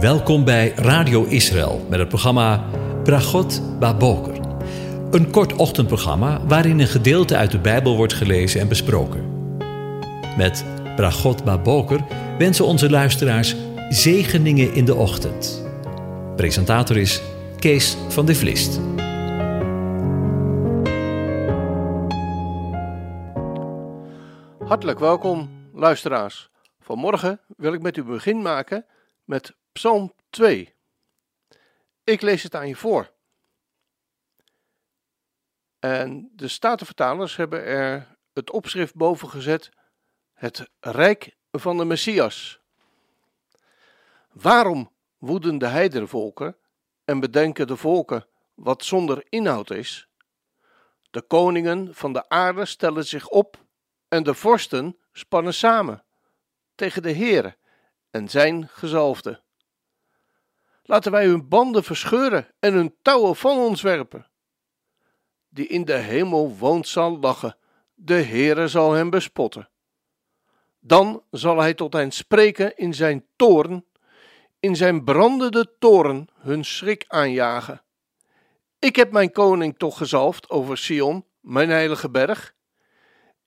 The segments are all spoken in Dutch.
Welkom bij Radio Israël met het programma Bragot Baboker. Een kort ochtendprogramma waarin een gedeelte uit de Bijbel wordt gelezen en besproken. Met Bragot Baboker wensen onze luisteraars zegeningen in de ochtend. Presentator is Kees van de Vlist. Hartelijk welkom, luisteraars. Vanmorgen wil ik met u begin maken met Psalm 2. Ik lees het aan je voor. En de Statenvertalers hebben er het opschrift boven gezet: Het Rijk van de Messias. Waarom woeden de heiderenvolken en bedenken de volken wat zonder inhoud is? De koningen van de aarde stellen zich op en de vorsten spannen samen tegen de Heere en zijn gezalfde. Laten wij hun banden verscheuren en hun touwen van ons werpen. Die in de hemel woont zal lachen, de Heere zal hem bespotten. Dan zal hij tot hen spreken in zijn toorn, in zijn brandende toorn hun schrik aanjagen. Ik heb mijn koning toch gezalfd over Sion, mijn heilige berg.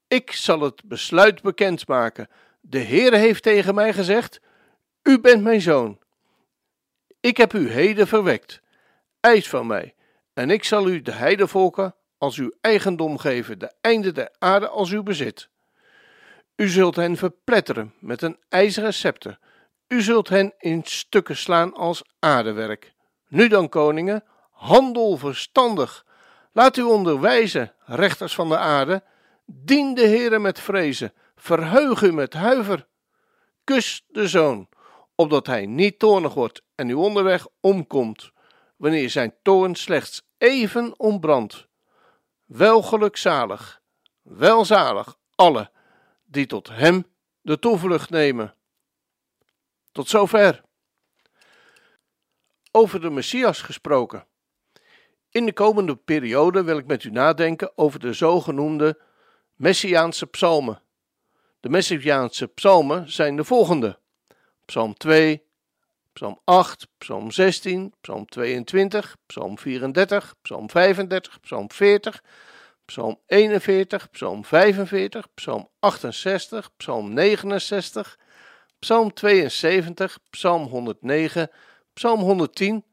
Ik zal het besluit bekendmaken. De Heere heeft tegen mij gezegd: U bent mijn zoon. Ik heb u heden verwekt. Eis van mij, en ik zal u de heidevolken als uw eigendom geven, de einde der aarde als uw bezit. U zult hen verpletteren met een ijzeren scepter. U zult hen in stukken slaan als aardewerk. Nu dan, koningen, handel verstandig. Laat u onderwijzen, rechters van de aarde. Dien de Heere met vrezen. Verheug u met huiver. Kus de zoon, opdat hij niet toornig wordt en u onderweg omkomt, wanneer zijn toorn slechts even ontbrandt. Wel gelukzalig, welzalig alle die tot hem de toevlucht nemen. Tot zover. Over de Messias gesproken. In de komende periode wil ik met u nadenken over de zogenoemde Messiaanse psalmen. De Messiaanse psalmen zijn de volgende: Psalm 2, Psalm 8, Psalm 16, Psalm 22, Psalm 34, Psalm 35, Psalm 40, Psalm 41, Psalm 45, Psalm 68, Psalm 69, Psalm 72, Psalm 109, Psalm 110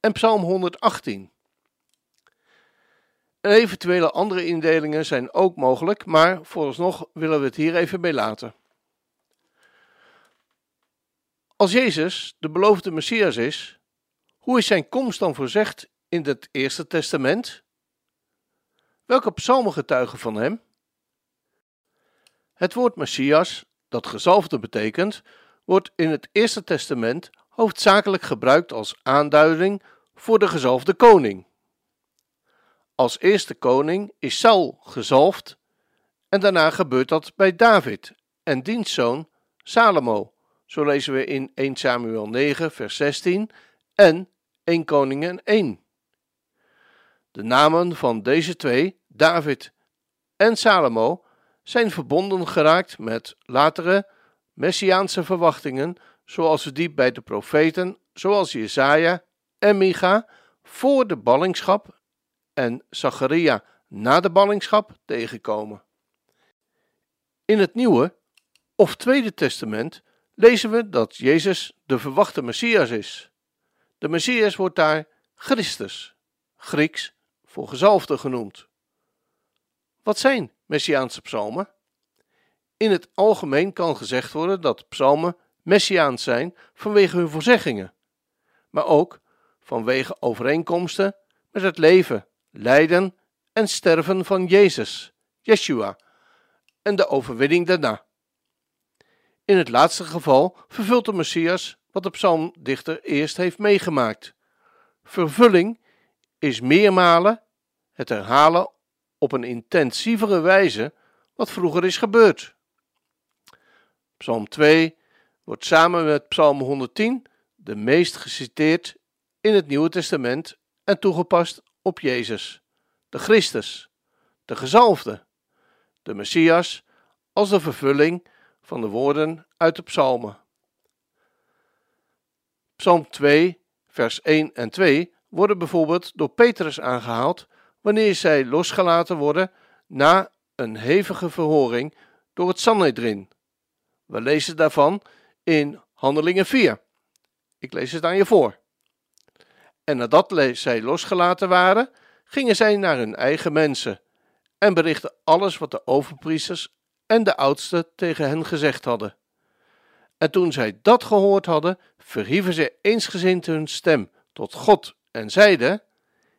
en Psalm 118. Eventuele andere indelingen zijn ook mogelijk, maar vooralsnog willen we het hier even bij laten. Als Jezus de beloofde Messias is, hoe is zijn komst dan voorzegd in het Eerste Testament? Welke psalmen getuigen van hem? Het woord Messias, dat gezalfde betekent, wordt in het Eerste Testament hoofdzakelijk gebruikt als aanduiding voor de gezalfde koning. Als eerste koning is Saul gezalfd en daarna gebeurt dat bij David en dienstzoon Salomo. Zo lezen we in 1 Samuel 9, vers 16 en 1 Koningen 1. De namen van deze twee, David en Salomo, zijn verbonden geraakt met latere messiaanse verwachtingen, zoals we die bij de profeten, zoals Jesaja en Micha, voor de ballingschap en Zacharia na de ballingschap tegenkomen. In het Nieuwe of Tweede Testament lezen we dat Jezus de verwachte Messias is. De Messias wordt daar Christus, Grieks voor gezalfde genoemd. Wat zijn Messiaanse psalmen? In het algemeen kan gezegd worden dat psalmen Messiaans zijn vanwege hun voorzeggingen, maar ook vanwege overeenkomsten met het leven, lijden en sterven van Jezus, Yeshua, en de overwinning daarna. In het laatste geval vervult de Messias wat de psalmdichter eerst heeft meegemaakt. Vervulling is meermalen het herhalen op een intensievere wijze wat vroeger is gebeurd. Psalm 2 wordt samen met Psalm 110 de meest geciteerd in het Nieuwe Testament en toegepast op Jezus, de Christus, de gezalfde, de Messias als de vervulling van de woorden uit de psalmen. Psalm 2, vers 1 en 2 worden bijvoorbeeld door Petrus aangehaald wanneer zij losgelaten worden na een hevige verhoring door het Sanhedrin. We lezen daarvan in Handelingen 4. Ik lees het aan je voor. En nadat zij losgelaten waren, gingen zij naar hun eigen mensen en berichtten alles wat de overpriesters en de oudsten tegen hen gezegd hadden. En toen zij dat gehoord hadden, verhieven zij eensgezind hun stem tot God en zeiden: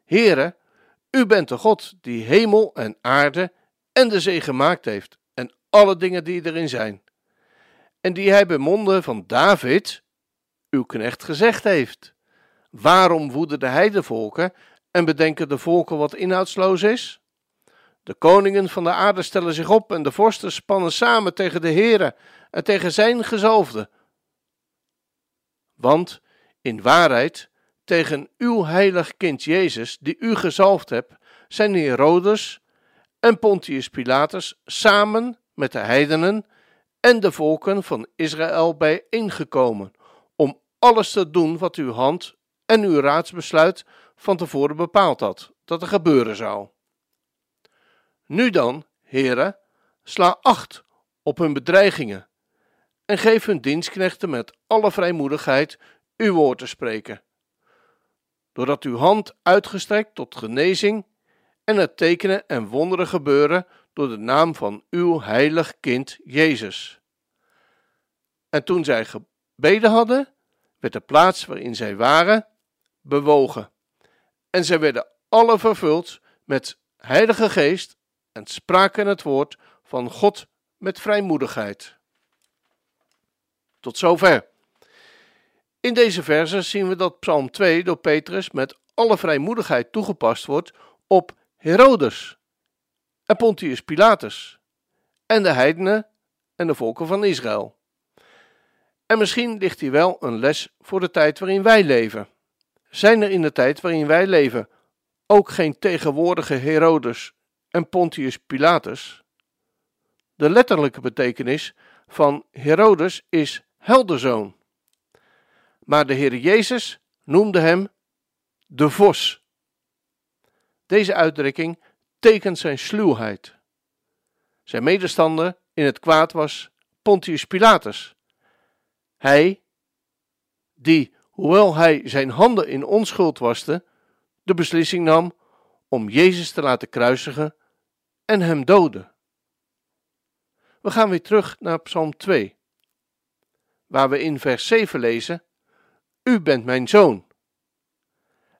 Heere, u bent de God die hemel en aarde en de zee gemaakt heeft en alle dingen die erin zijn. En die hij bij monden van David, uw knecht, gezegd heeft. Waarom woeden de heidevolken en bedenken de volken wat inhoudsloos is? De koningen van de aarde stellen zich op en de vorsten spannen samen tegen de Heere en tegen zijn gezalfde. Want in waarheid tegen uw heilig kind Jezus, die u gezalfd hebt, zijn Herodes en Pontius Pilatus samen met de heidenen en de volken van Israël bijeengekomen, om alles te doen wat uw hand en uw raadsbesluit van tevoren bepaald had dat er gebeuren zou. Nu dan, heren, sla acht op hun bedreigingen en geef hun dienstknechten met alle vrijmoedigheid uw woord te spreken. Doordat uw hand uitgestrekt tot genezing en het tekenen en wonderen gebeuren door de naam van uw heilig kind Jezus. En toen zij gebeden hadden, werd de plaats waarin zij waren bewogen. En zij werden alle vervuld met Heilige Geest en spraken het woord van God met vrijmoedigheid. Tot zover. In deze verse zien we dat Psalm 2 door Petrus met alle vrijmoedigheid toegepast wordt op Herodes en Pontius Pilatus en de heidenen en de volken van Israël. En misschien ligt hier wel een les voor de tijd waarin wij leven. Zijn er in de tijd waarin wij leven ook geen tegenwoordige Herodes en Pontius Pilatus? De letterlijke betekenis van Herodes is helderzoon. Maar de Heer Jezus noemde hem de vos. Deze uitdrukking tekent zijn sluwheid. Zijn medestander in het kwaad was Pontius Pilatus. Hij, die, hoewel hij zijn handen in onschuld waste, de beslissing nam om Jezus te laten kruisigen en hem doden. We gaan weer terug naar Psalm 2, waar we in vers 7 lezen: U bent mijn zoon.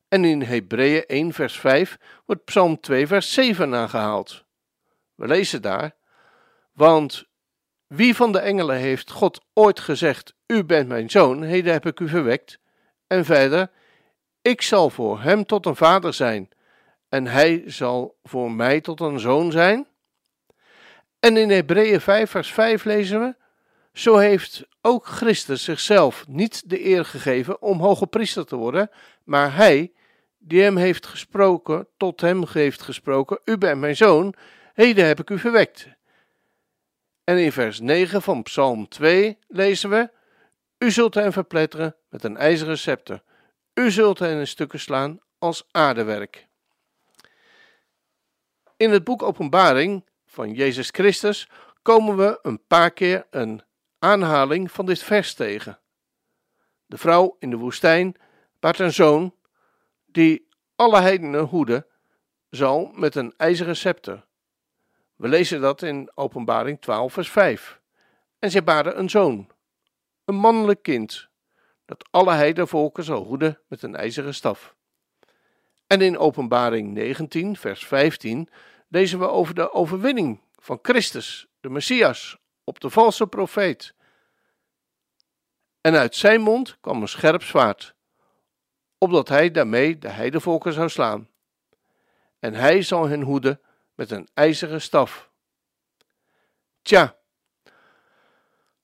En in Hebreeën 1, vers 5 wordt Psalm 2, vers 7 aangehaald. We lezen daar: Want wie van de engelen heeft God ooit gezegd: U bent mijn zoon, heden heb ik u verwekt? En verder: Ik zal voor hem tot een vader zijn, en hij zal voor mij tot een zoon zijn? En in Hebreeën 5, vers 5 lezen we: Zo heeft ook Christus zichzelf niet de eer gegeven om hoge priester te worden, maar hij, die hem heeft gesproken, tot hem heeft gesproken: U bent mijn zoon, heden heb ik u verwekt. En in vers 9 van Psalm 2 lezen we: U zult hem verpletteren met een ijzeren scepter. U zult hen in stukken slaan als aardewerk. In het boek Openbaring van Jezus Christus komen we een paar keer een aanhaling van dit vers tegen. De vrouw in de woestijn baart een zoon die alle heidenen hoeden zal met een ijzeren scepter. We lezen dat in Openbaring 12, vers 5. En zij baarden een zoon, een mannelijk kind, dat alle heidenvolken zal hoeden met een ijzeren staf. En in Openbaring 19, vers 15 lezen we over de overwinning van Christus, de Messias, op de valse profeet. En uit zijn mond kwam een scherp zwaard, opdat hij daarmee de heidevolken zou slaan. En hij zal hen hoeden met een ijzeren staf. Tja,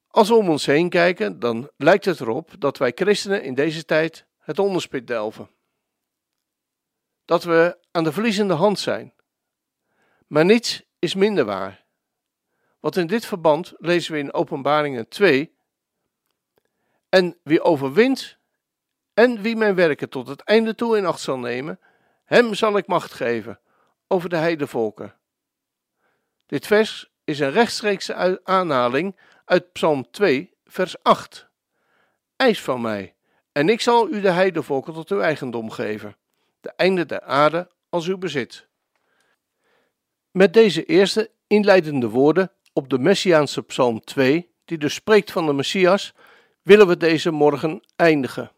als we om ons heen kijken, dan lijkt het erop dat wij christenen in deze tijd het onderspit delven. Dat we aan de verliezende hand zijn. Maar niets is minder waar. Want in dit verband lezen we in Openbaringen 2: En wie overwint En wie mijn werken tot het einde toe in acht zal nemen, hem zal ik macht geven over de heidevolken. Dit vers is een rechtstreekse aanhaling uit Psalm 2, vers 8. Eis van mij, en ik zal u de heidevolken tot uw eigendom geven, de einde der aarde als uw bezit. Met deze eerste inleidende woorden op de Messiaanse Psalm 2, die dus spreekt van de Messias, willen we deze morgen eindigen.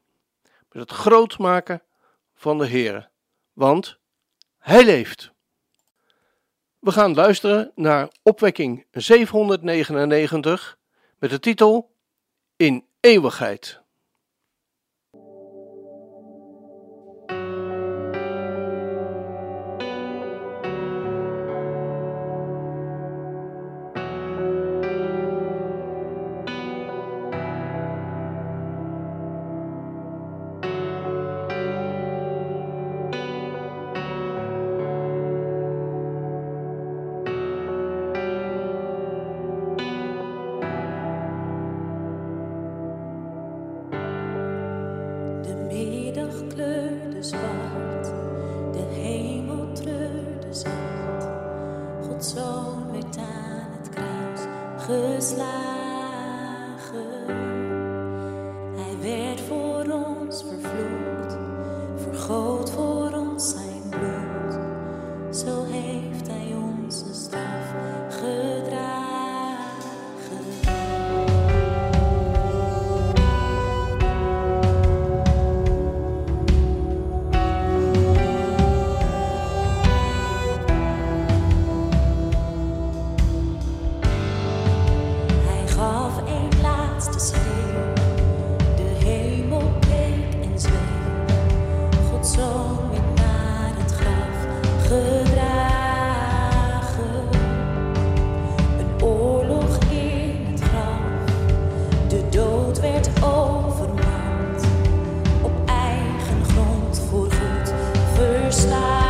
Met het groot maken van de Heer. Want Hij leeft. We gaan luisteren naar opwekking 799 met de titel In eeuwigheid. side.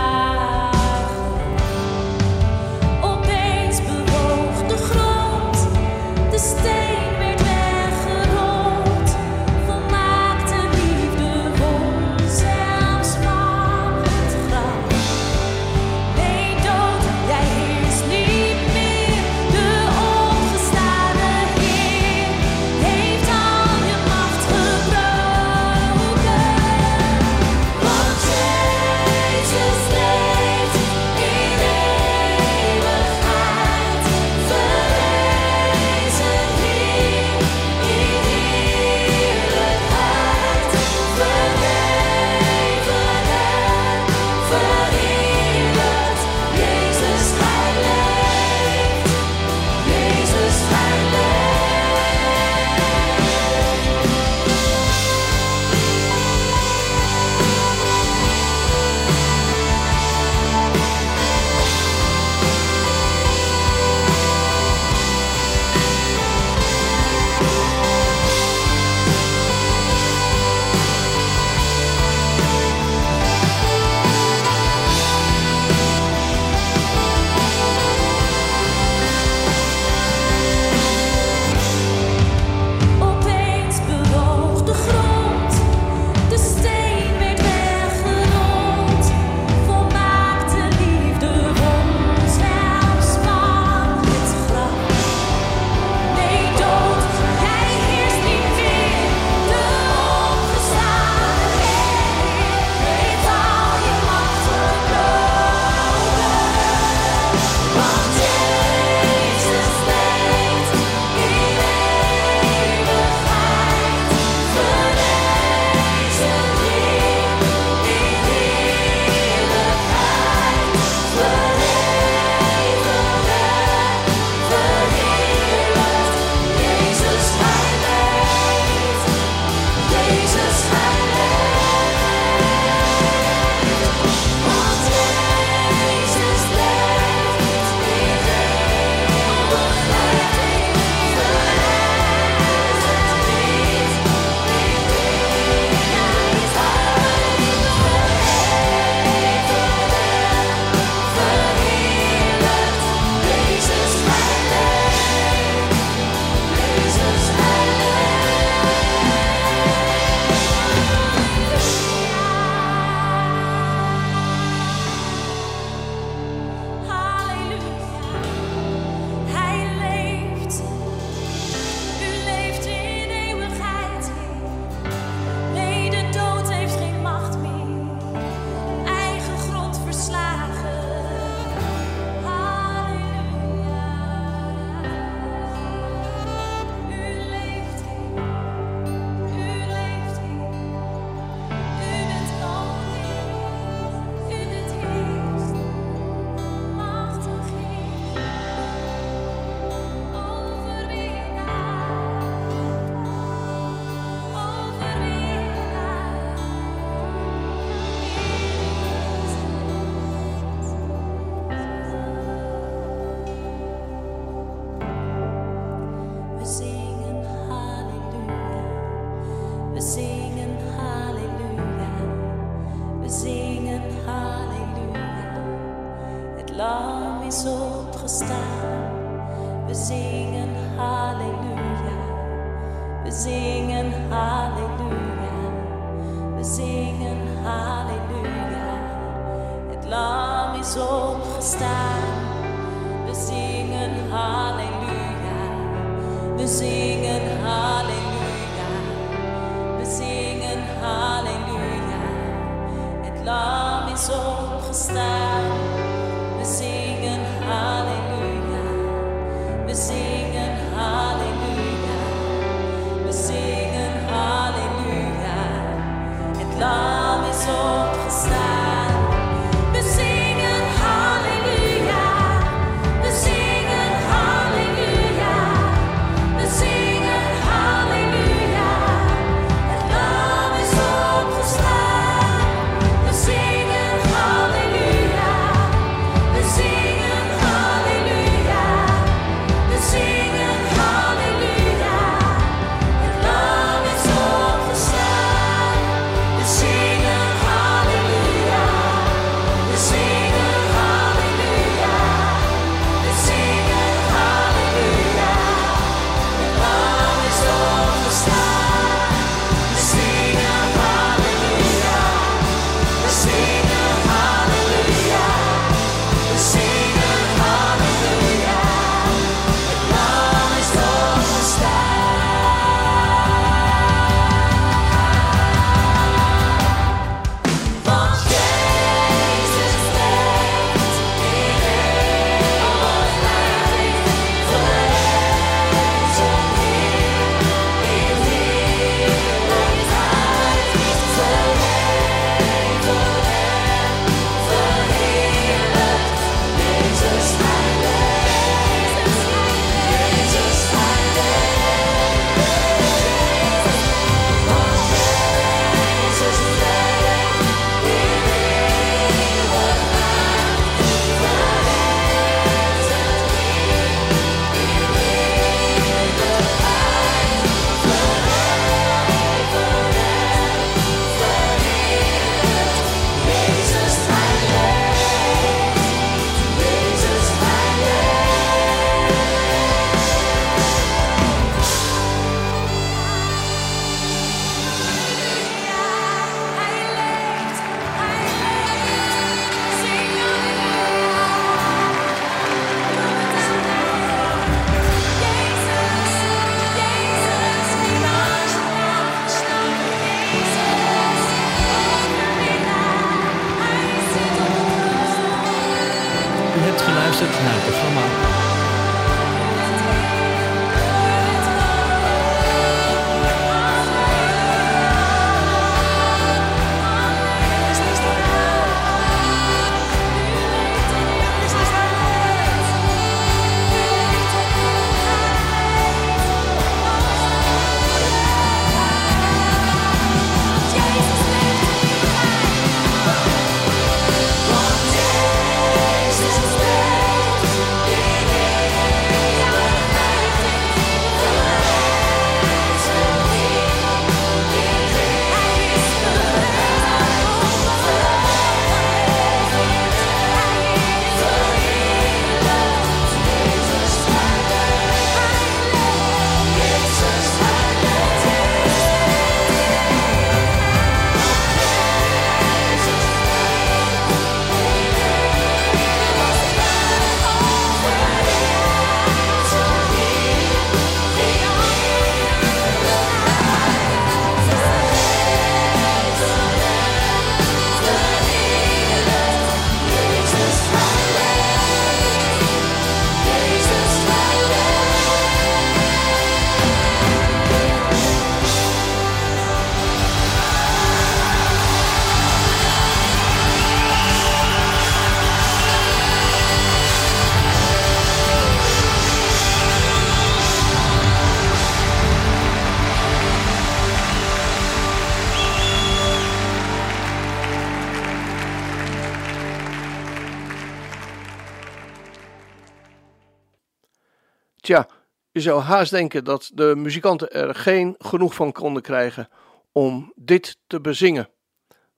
Tja, je zou haast denken dat de muzikanten er geen genoeg van konden krijgen om dit te bezingen.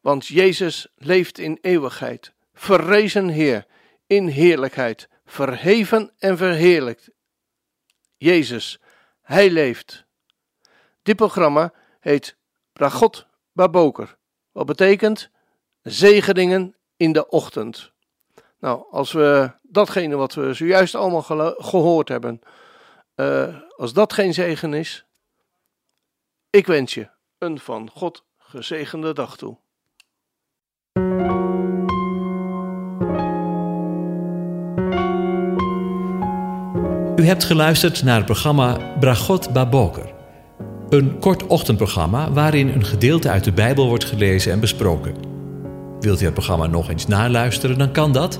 Want Jezus leeft in eeuwigheid, verrezen Heer, in heerlijkheid, verheven en verheerlijkt. Jezus, Hij leeft. Dit programma heet Bragot Baboker, wat betekent zegeningen in de ochtend. Nou, als we datgene wat we zojuist allemaal gehoord hebben, eh, als dat geen zegen is, ik wens je een van God gezegende dag toe. U hebt geluisterd naar het programma Bragot Baboker. Een kort ochtendprogramma waarin een gedeelte uit de Bijbel wordt gelezen en besproken. Wilt u het programma nog eens naluisteren, dan kan dat.